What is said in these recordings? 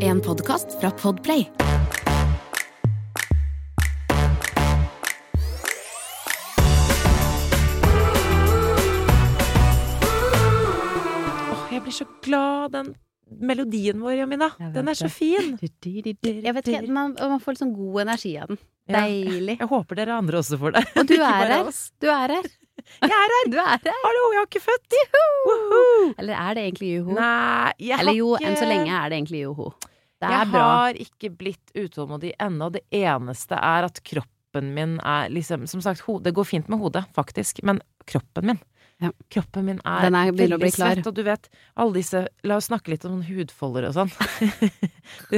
En podkast fra Podplay. Åh, jeg blir så glad. Den melodien vår, Jamina. Den er så fin. Jeg vet ikke, man, man får litt sånn god energi av den. Ja. Deilig. Jeg håper dere andre også får det. Og du er her. Du er her. Jeg er her! Du er her. Hallo, jeg har ikke født! Woohoo! Eller er det egentlig joho? Nei, jeg har Eller jo, ikke enn så lenge er det egentlig joho. Det Jeg er bra. har ikke blitt utålmodig ennå. Det eneste er at kroppen min er liksom Som sagt, det går fint med hodet, faktisk, men kroppen min Ja. Kroppen min er, er- veldig svett, og du vet, alle disse La oss snakke litt om hudfolder og sånn.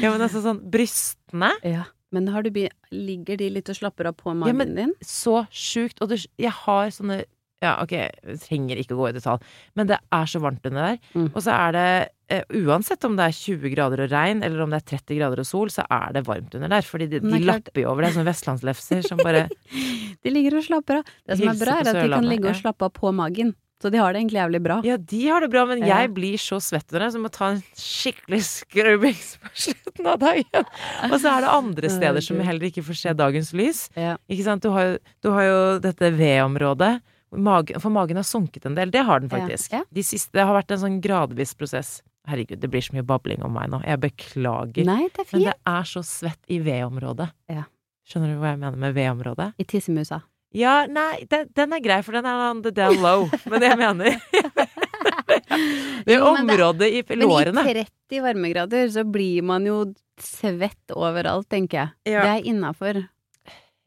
Ja, men altså sånn Brystene Ja. Men har du ligger de litt og slapper av på Ja, men- din? så sjukt. Og det, jeg har sånne Ja, ok, trenger ikke gå i detalj, men det er så varmt under der. Mm. Og så er det eh, Uansett om det er 20 grader og regn, eller om det er 30 grader og sol, så er det varmt under der. Fordi de, de er lapper jo over det, sånne vestlandslefser som bare De ligger og slapper av. Det som er bra, er at de kan ligge og slappe av på magen. Så de har det egentlig jævlig bra. Ja, de har det bra, men Ja. jeg blir så svett under det, så jeg må ta en skikkelig skrubbings på slutten av dagen. Og så er det andre steder som heller ikke får se dagens lys. Ja. Ikke sant? Du har jo, du har jo dette V-området. Magen, for magen har sunket en del. Det har den faktisk. ja. De siste, det har vært en sånn gradvis prosess. Herregud, det blir så mye babling om meg nå. Jeg beklager. Nei, det Men det er så svett i V-området. Ja. Skjønner du hva jeg mener med V-området? I tissemusa. Ja, nei, den, den er grei, for den er on the down low. Men jeg mener Det er området i lårene. Men i 30 varmegrader så blir man jo svett overalt, tenker jeg. Ja. Det er innafor.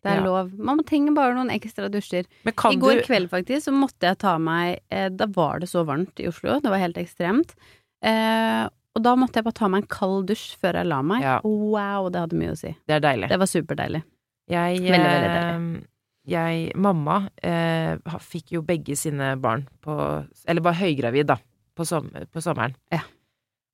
Det er Ja. lov. Man trenger bare noen ekstra dusjer. I går du kveld faktisk så måtte jeg ta meg eh, Da var det så varmt i Oslo, det var helt ekstremt. Eh, og da måtte jeg bare ta meg en kald dusj før jeg la meg. Ja. Wow, det hadde mye å si. Det er deilig. Det var superdeilig. Jeg, Veldig, veldig deilig. jeg Mamma eh, fikk jo begge sine barn på Eller var høygravid, da, på, som, på sommeren. Ja.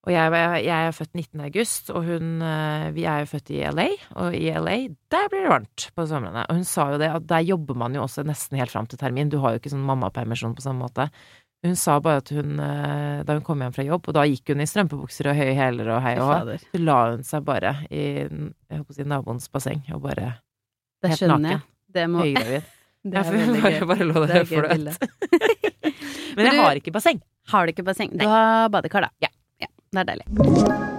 Og jeg, jeg er født 19. august, og hun eh, Vi er jo født i LA, og i LA, der blir det varmt på somrene. Og hun sa jo det, at der jobber man jo også nesten helt fram til termin. Du har jo ikke sånn mammapermisjon på samme måte. Hun sa bare at hun, eh, da hun kom hjem fra jobb, og da gikk hun i strømpebukser og høye hæler og hei og hå, så la hun seg bare i jeg håper å si, naboens basseng og bare Det helt skjønner naken. jeg. Det, må, høygravid. det er veldig bare, gøy. bare lå der er fløt. Men jeg har ikke basseng. Har du ikke basseng? Du har badekar, da. Ja. Det er deilig.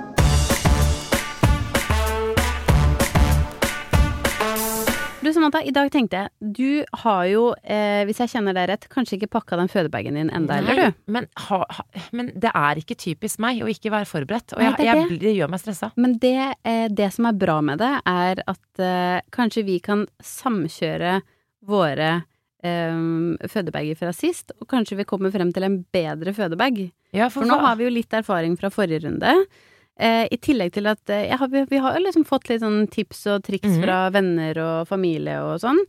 Du Samantha, i dag tenkte jeg Du har jo, eh, hvis jeg kjenner deg rett, kanskje ikke pakka den fødebagen din enda, eller du? Men, ha, ha, men det er ikke typisk meg å ikke være forberedt. Og Nei, det jeg, det. det gjør meg stressa. Men det, eh, det som er bra med det, er at eh, kanskje vi kan samkjøre våre eh, fødebager fra sist, og kanskje vi kommer frem til en bedre fødebag. Ja, For nå har vi jo litt erfaring fra forrige runde. Eh, I tillegg til at har, vi, vi har jo liksom fått litt sånn tips og triks Mhm. fra venner og familie og sånn.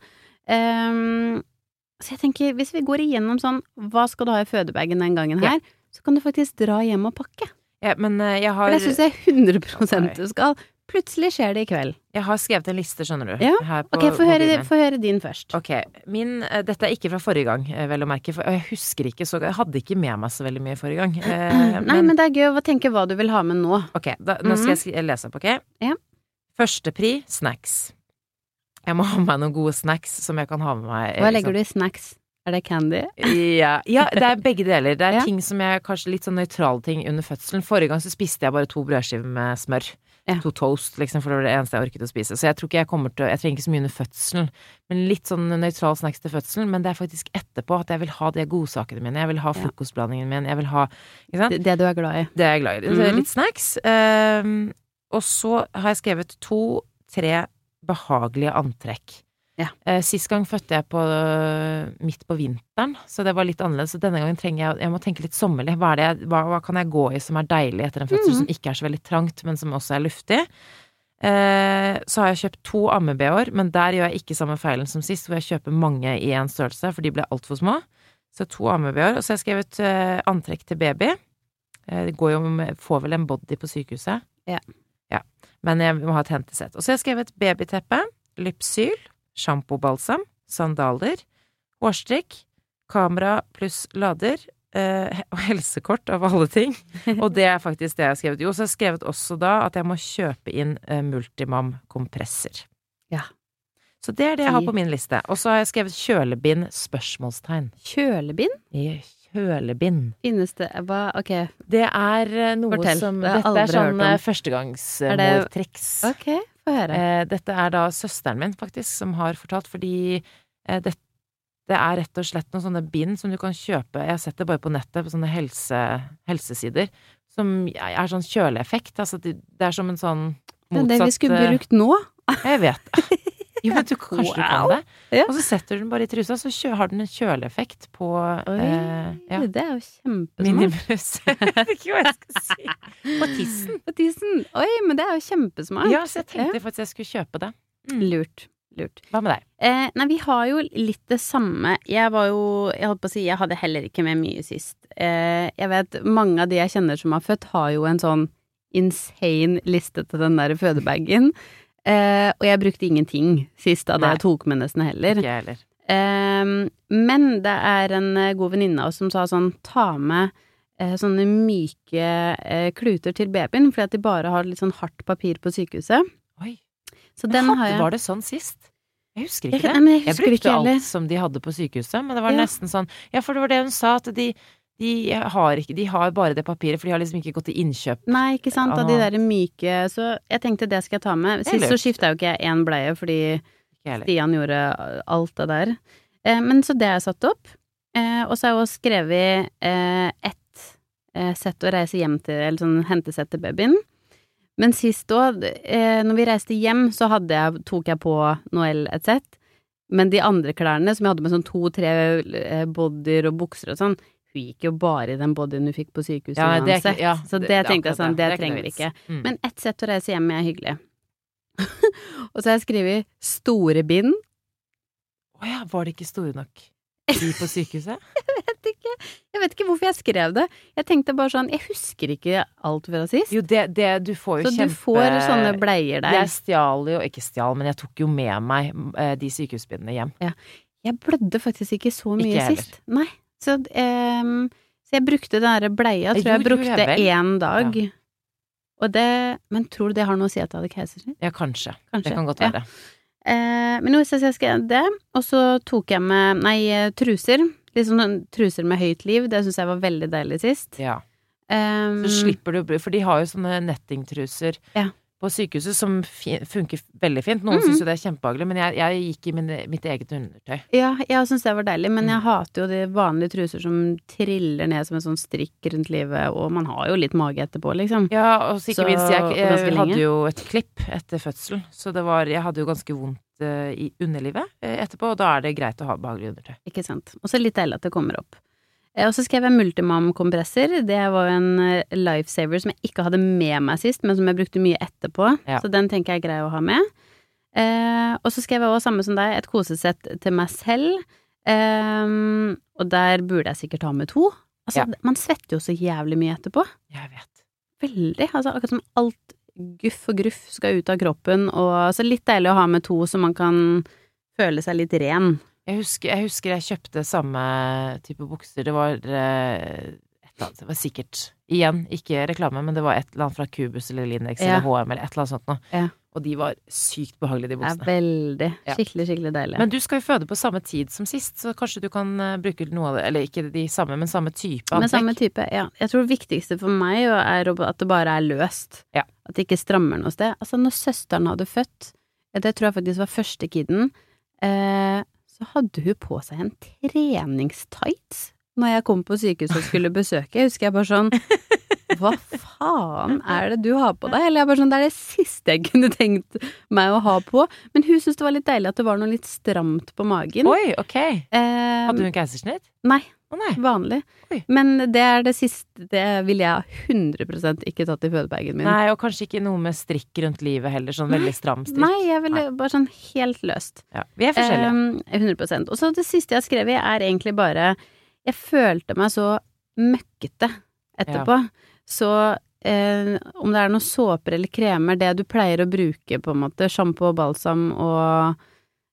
Um, så jeg tenker, hvis vi går igjennom sånn, hva skal du ha i fødebagen den gangen Ja. her, så kan du faktisk dra hjem og pakke. ja, Men jeg har, For det syns jeg 100 Ok. du skal. Plutselig skjer det i kveld. jeg har skrevet en liste, skjønner du. Ja, Her på Ok, få høre, høre din først. Ok, min, eh, Dette er ikke fra forrige gang, eh, vel å merke. For jeg husker ikke så Jeg hadde ikke med meg så veldig mye forrige gang. Eh, Nei, men det er gøy å tenke hva du vil ha med nå. Ok, da, nå skal jeg lese opp, ok? Ja. Førstepri snacks. Jeg må ha med meg noen gode snacks som jeg kan ha med meg. Hva legger du i snacks? Er det candy? Ja, ja, det er begge deler. Det er Ja. ting som jeg kanskje litt sånn nøytrale ting under fødselen. Forrige gang så spiste jeg bare to brødskiver med smør. Ja. To toast, liksom, for det var det eneste jeg orket å spise. Så jeg tror ikke jeg kommer til Jeg trenger ikke så mye under fødselen. Men litt sånn nøytral snacks til fødselen. Men det er faktisk etterpå at jeg vil ha de godsakene mine. Jeg vil ha frokostblandingen min. Jeg vil ha? Det, det du er glad i. Det er jeg glad i. Mm -hmm. Litt snacks. Um, og så har jeg skrevet to-tre behagelige antrekk. Ja. Eh, sist gang fødte jeg på midt på vinteren, så det var litt annerledes. Så denne gangen trenger jeg Jeg må tenke litt sommerlig. Hva, det jeg, hva, hva kan jeg gå i som er deilig etter en fødsel, mm. som ikke er så veldig trangt, men som også er luftig? Eh, så har jeg kjøpt to amme-bh-er, men der gjør jeg ikke samme feilen som sist, hvor jeg kjøper mange i én størrelse, for de ble altfor små. Så to amme-bh-er. Og så har jeg skrevet eh, antrekk til baby. Eh, Det går jo med Får vel en body på sykehuset. Ja. ja. Men jeg må ha et hentesett. Og så har jeg skrevet babyteppe, Lypsyl, sjampobalsam, sandaler, hårstrikk, kamera pluss lader, eh, og helsekort av alle ting. Og det er faktisk det jeg har skrevet. Jo, så har jeg skrevet også da at jeg må kjøpe inn eh, Multimam kompresser. Ja. Så det er det jeg har på min liste. Og så har jeg skrevet kjølebind? spørsmålstegn. Kjølebind? Kjølebind. Finnes det Hva, ok. Det er eh, noe Fortell, som det Dette er sånn eh, Er det- førstegangsmortriks. Ok, få høre. Eh, dette er da søsteren min, faktisk, som har fortalt, fordi eh, det, det er rett og slett noen sånne bind som du kan kjøpe Jeg har sett det bare på nettet, på sånne helse, helsesider, som er sånn kjøleeffekt. Altså, det, det er som en sånn Det er det vi skulle eh, brukt nå. Jeg vet. Jo, men du, kanskje du kan det. Ja. Og så setter du den bare i trusa, så kjø, har den en kjøleeffekt på Oi, eh, ja. det er jo kjempesmart. Minibus Jeg vet ikke hva jeg skal si. På tissen. På tissen. Oi, men det er jo kjempesmart. Ja, så jeg tenkte faktisk jeg skulle kjøpe det. Mm. Lurt. Lurt. Hva med deg? Eh, nei, vi har jo litt det samme. Jeg var jo Jeg holdt på å si, jeg hadde heller ikke med mye sist. Eh, jeg vet mange av de jeg kjenner som har født, har jo en sånn insane liste til den der fødebagen. Eh, og jeg brukte ingenting sist av det jeg tok med nesten heller. Ikke heller. Eh, men det er en eh, god venninne av oss som sa sånn, ta med eh, sånne myke eh, kluter til babyen, fordi at de bare har litt sånn hardt papir på sykehuset. Oi. Så Men den hadde, har jeg. Var det sånn sist? Jeg husker ikke jeg, det. jeg husker jeg, brukte alt som de hadde på sykehuset, men det var Ja. nesten sånn Ja, for det var det hun sa, at de, de har ikke De har bare det papiret, for de har liksom ikke gått til innkjøp. Nei, ikke sant, av de derre der myke Så jeg tenkte det skal jeg ta med. Sist så skifta jo ikke jeg én bleie fordi. Stian gjorde alt det der. Eh, men så det har jeg satt opp. Eh, og så har jeg også skrevet eh, ett eh, sett å reise hjem til, eller sånn hentesett til babyen. Men sist òg, eh, når vi reiste hjem, så jeg, tok jeg på Noel et sett. Men de andre klærne, som jeg hadde med sånn to-tre eh, bodyer og bukser og sånn, hun gikk jo bare i den bodyen hun fikk på sykehuset Ja, uansett. ja, så det- det, tenkte jeg sånn, det. det, er trenger vi ikke. Mm. Men ett sett å reise hjem med er hyggelig. og så har jeg skrevet store bind. Å ja, var de ikke store nok? De på sykehuset? jeg vet ikke. Jeg vet ikke hvorfor jeg skrev det. Jeg tenkte bare sånn Jeg husker ikke alt fra sist. Jo, det, det Du får jo så kjempe du får sånne bleier der. Jeg stjal jo Ikke stjal, men jeg tok jo med meg eh, de sykehusbindene hjem. Jeg blødde faktisk ikke så mye Ikke sist. Nei. Så, ehm, så jeg brukte den derre bleia, tror jeg jeg brukte én dag. Og det Men tror du det har noe å si at jeg hadde keisersnitt? Ja, kanskje. Kanskje. Det kan godt Ja. være. Eh, men hvis jeg gjøre det, og så tok jeg med Nei, eh, truser. Sånn truser med høyt liv. Det syns jeg var veldig deilig sist. Ja. Um, Så slipper du For de har jo sånne nettingtruser Ja. På sykehuset som funker veldig fint. Noen mm. syns jo det er kjempehagelig, men jeg, jeg gikk i min, mitt eget undertøy. Ja, jeg syns det var deilig, men jeg Mm. hater jo de vanlige truser som triller ned som en sånn strikk rundt livet, og man har jo litt mage etterpå, liksom. Ja, og så ikke Så- minst, jeg, jeg hadde jo et klipp etter fødsel, så det var Jeg hadde jo ganske vondt eh, i underlivet eh, etterpå, og da er det greit å ha behagelig undertøy. Ikke sant. Og så litt deilig at det kommer opp. Eh, Og så skrev jeg Multimam-kompresser. Det var jo en eh, lifesaver som jeg ikke hadde med meg sist, men som jeg brukte mye etterpå. Ja. Så den tenker jeg er grei å ha med. Eh, og så skrev jeg også, samme som deg, et kosesett til meg selv. Eh, og der burde jeg sikkert ha med to. Altså, Ja. man svetter jo så jævlig mye etterpå. Jeg vet. Veldig. Altså, akkurat som alt guff og gruff skal ut av kroppen, og så litt deilig å ha med to så man kan føle seg litt ren. Jeg husker, jeg husker jeg kjøpte samme type bukser. Det var eh, Det var sikkert Igjen, ikke reklame, men det var et eller annet fra Cubus eller Lindex Ja. eller HM eller et eller annet sånt noe. Ja. Og de var sykt behagelige, de Det er veldig, skikkelig, skikkelig deilig. Men du skal jo føde på samme tid som sist, så kanskje du kan eh, bruke noe av det Eller ikke de samme, men samme type antrekk. Men samme type, ja. Jeg tror det viktigste for meg er at det bare er løst. Ja. At det ikke strammer noe sted. Altså, når søsteren hadde født, det tror jeg faktisk var første kiden, eh, så hadde hun på seg en treningstights når jeg kom på sykehuset og skulle besøke. Jeg husker jeg bare sånn Hva faen er det du har på deg? Eller jeg bare sånn, det er det siste jeg kunne tenkt meg å ha på. Men hun syntes det var litt deilig at det var noe litt stramt på magen. Oi, ok. Eh, Hadde hun keisersnitt? Nei. Nei. Vanlig. Oi. Men det er det siste Det ville jeg 100 ikke tatt i fødebagen min. Nei, og kanskje ikke noe med strikk rundt livet heller, sånn veldig stram strikk. Nei, jeg ville bare sånn helt løst. Ja, vi er forskjellige. Um, 100 Og så det siste jeg har skrevet, er egentlig bare Jeg følte meg så møkkete etterpå. Så eh, om det er noen såper eller kremer, det du pleier å bruke, på en måte, sjampo og balsam og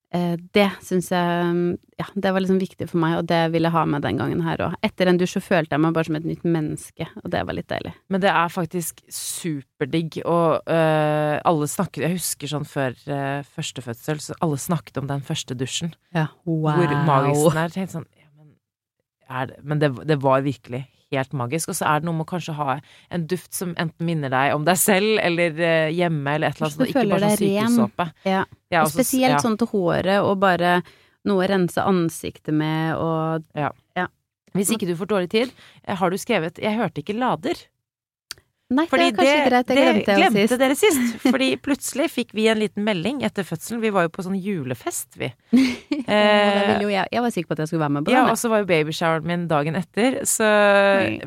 det syns jeg Ja, det var liksom viktig for meg, og det ville jeg ha med den gangen her òg. Etter en dusj så følte jeg meg bare som et nytt menneske, og det var litt deilig. Men det er faktisk superdigg, og øh, alle snakket Jeg husker sånn før øh, første fødsel, så alle snakket om den første dusjen. Ja, wow. Hvor magisk den er. Tenkte sånn ja, men, det, men det, det var virkelig helt magisk. Og så er det noe med å kanskje ha en duft som enten minner deg om deg selv, eller øh, hjemme, eller et eller annet sånt. Ikke bare sånn sykehussåpe. Ja. Ja, Og og spesielt ja. sånn til håret, og bare noe å rense ansiktet med, og Hvis ikke du får dårlig tid, eh, har du skrevet 'Jeg hørte ikke lader'. Nei, Fordi det kanskje greit, det glemte jo sist. dere sist. Fordi plutselig fikk vi en liten melding etter fødselen. Vi var jo på sånn julefest, vi. Ja, det Eh, ville jo jeg, jeg var sikker på at jeg skulle være med på den. Ja, og så var jo babyshoweren min dagen etter, så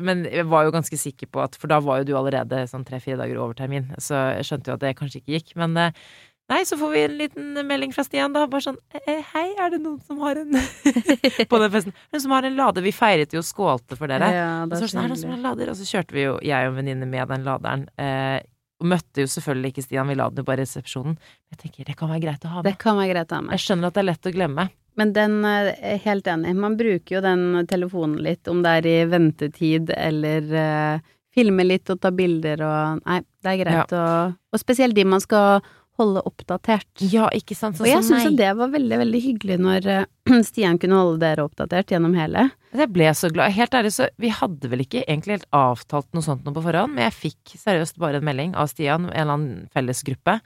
Men jeg var jo ganske sikker på at For da var jo du allerede sånn tre-fire dager over termin, så jeg skjønte jo at det kanskje ikke gikk. Men eh, nei, så får vi en liten melding fra Stian, da. Bare sånn eh, Hei, er det noen som har en På den festen. Noen som har en lader? Vi feiret jo og skålte for dere. Ja, Og det så det sånn, det noen som har lader? Og så kjørte vi jo, jeg og en venninne, med den laderen. Eh, og møtte jo selvfølgelig ikke Stian, vi la den jo bare i resepsjonen. Jeg tenker det kan være greit å ha Det med. kan være greit å ha med. Jeg skjønner at det er lett å glemme. Men den eh, er helt enig. Man bruker jo den telefonen litt, om det er i ventetid eller eh, filme litt og ta bilder og Nei, det er greit å Og spesielt de man skal holde oppdatert. Ja, ikke sant? Sånn og jeg syns jo det var veldig, veldig hyggelig når eh, Stian kunne holde dere oppdatert gjennom hele. Jeg ble så glad. Helt ærlig, så vi hadde vel ikke egentlig helt avtalt noe sånt noe på forhånd, men jeg fikk seriøst bare en melding av Stian, en eller annen fellesgruppe.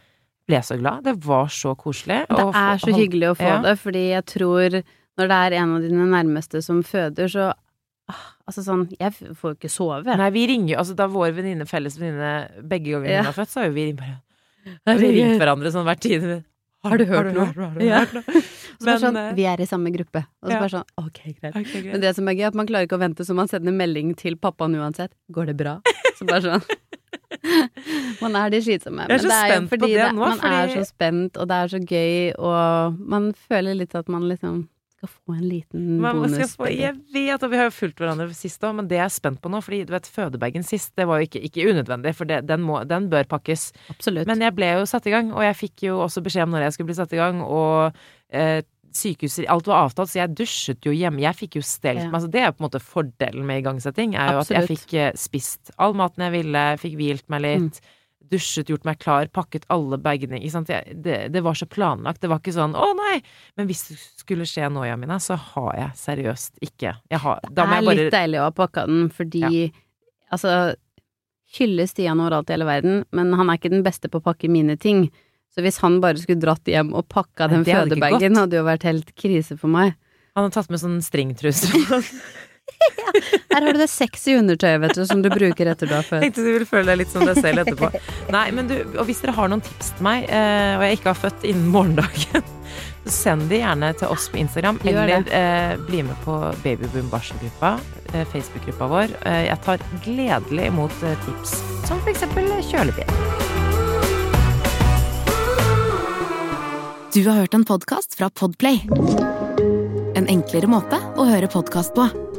Ble så glad. Det var så koselig. Det er så hyggelig å få ja. det, fordi jeg tror når det er en av dine nærmeste som føder, så ah, Altså sånn, jeg får jo ikke sove. Nei, vi ringer jo Altså, da vår venninne, felles venninne, begge ganger Ja. har født, så har jo vi ringt bare Har vi ringt hverandre sånn hver tiende Har du hørt noe? Har du hørt noe? Men, sånn, eh, vi er i samme gruppe. Og så ja. bare sånn, ok, greit. Okay, greit. Men det som er gøy, er at man klarer ikke å vente, så man sender en melding til pappaen uansett. Går det bra? Så bare sånn. Man er de slitsomme. Jeg er så Men det er spent på fordi det nå, man er så spent, og det er så gøy, og man føler litt at man liksom skal få en liten bonus. få, jeg vet, og vi har jo fulgt hverandre sist òg, men det jeg er spent på nå, fordi du vet, fødebagen sist, det var jo ikke, ikke unødvendig, for det, den, må, den bør pakkes. Absolutt. Men jeg ble jo satt i gang, og jeg fikk jo også beskjed om når jeg skulle bli satt i gang, og eh, sykehuset Alt var avtalt, så jeg dusjet jo hjemme. Jeg fikk jo stelt Ja. meg. Altså, det er jo på en måte fordelen med igangsetting, er jo at jeg fikk eh, spist all maten jeg ville, fikk hvilt meg litt. Mm. Dusjet, gjort meg klar, pakket alle bagene. Det, det var så planlagt. Det var ikke sånn 'å nei'. Men hvis det skulle skje nå, Jamina, så har jeg seriøst ikke jeg har, det er jeg bare litt deilig å ha pakka den, fordi altså Hylle Stian overalt i hele verden, men han er ikke den beste på å pakke mine ting. Så hvis han bare skulle dratt hjem og pakka den fødebagen, hadde jo vært helt krise for meg. Han har tatt med sånn stringtruse. Her har du det sexy undertøyet, vet du, som du bruker etter du har født. Tenkte du ville føle deg litt som deg selv etterpå. Nei, men du, og hvis dere har noen tips til meg, eh, og jeg ikke har født innen morgendagen, så send de gjerne til oss på Instagram, eller eh, bli med på Babyboom barselgruppa, eh, Facebook-gruppa vår. Eh, jeg tar gledelig imot tips, som eksempel kjølebil. Du har hørt en podkast fra Podplay. En enklere måte å høre podkast på.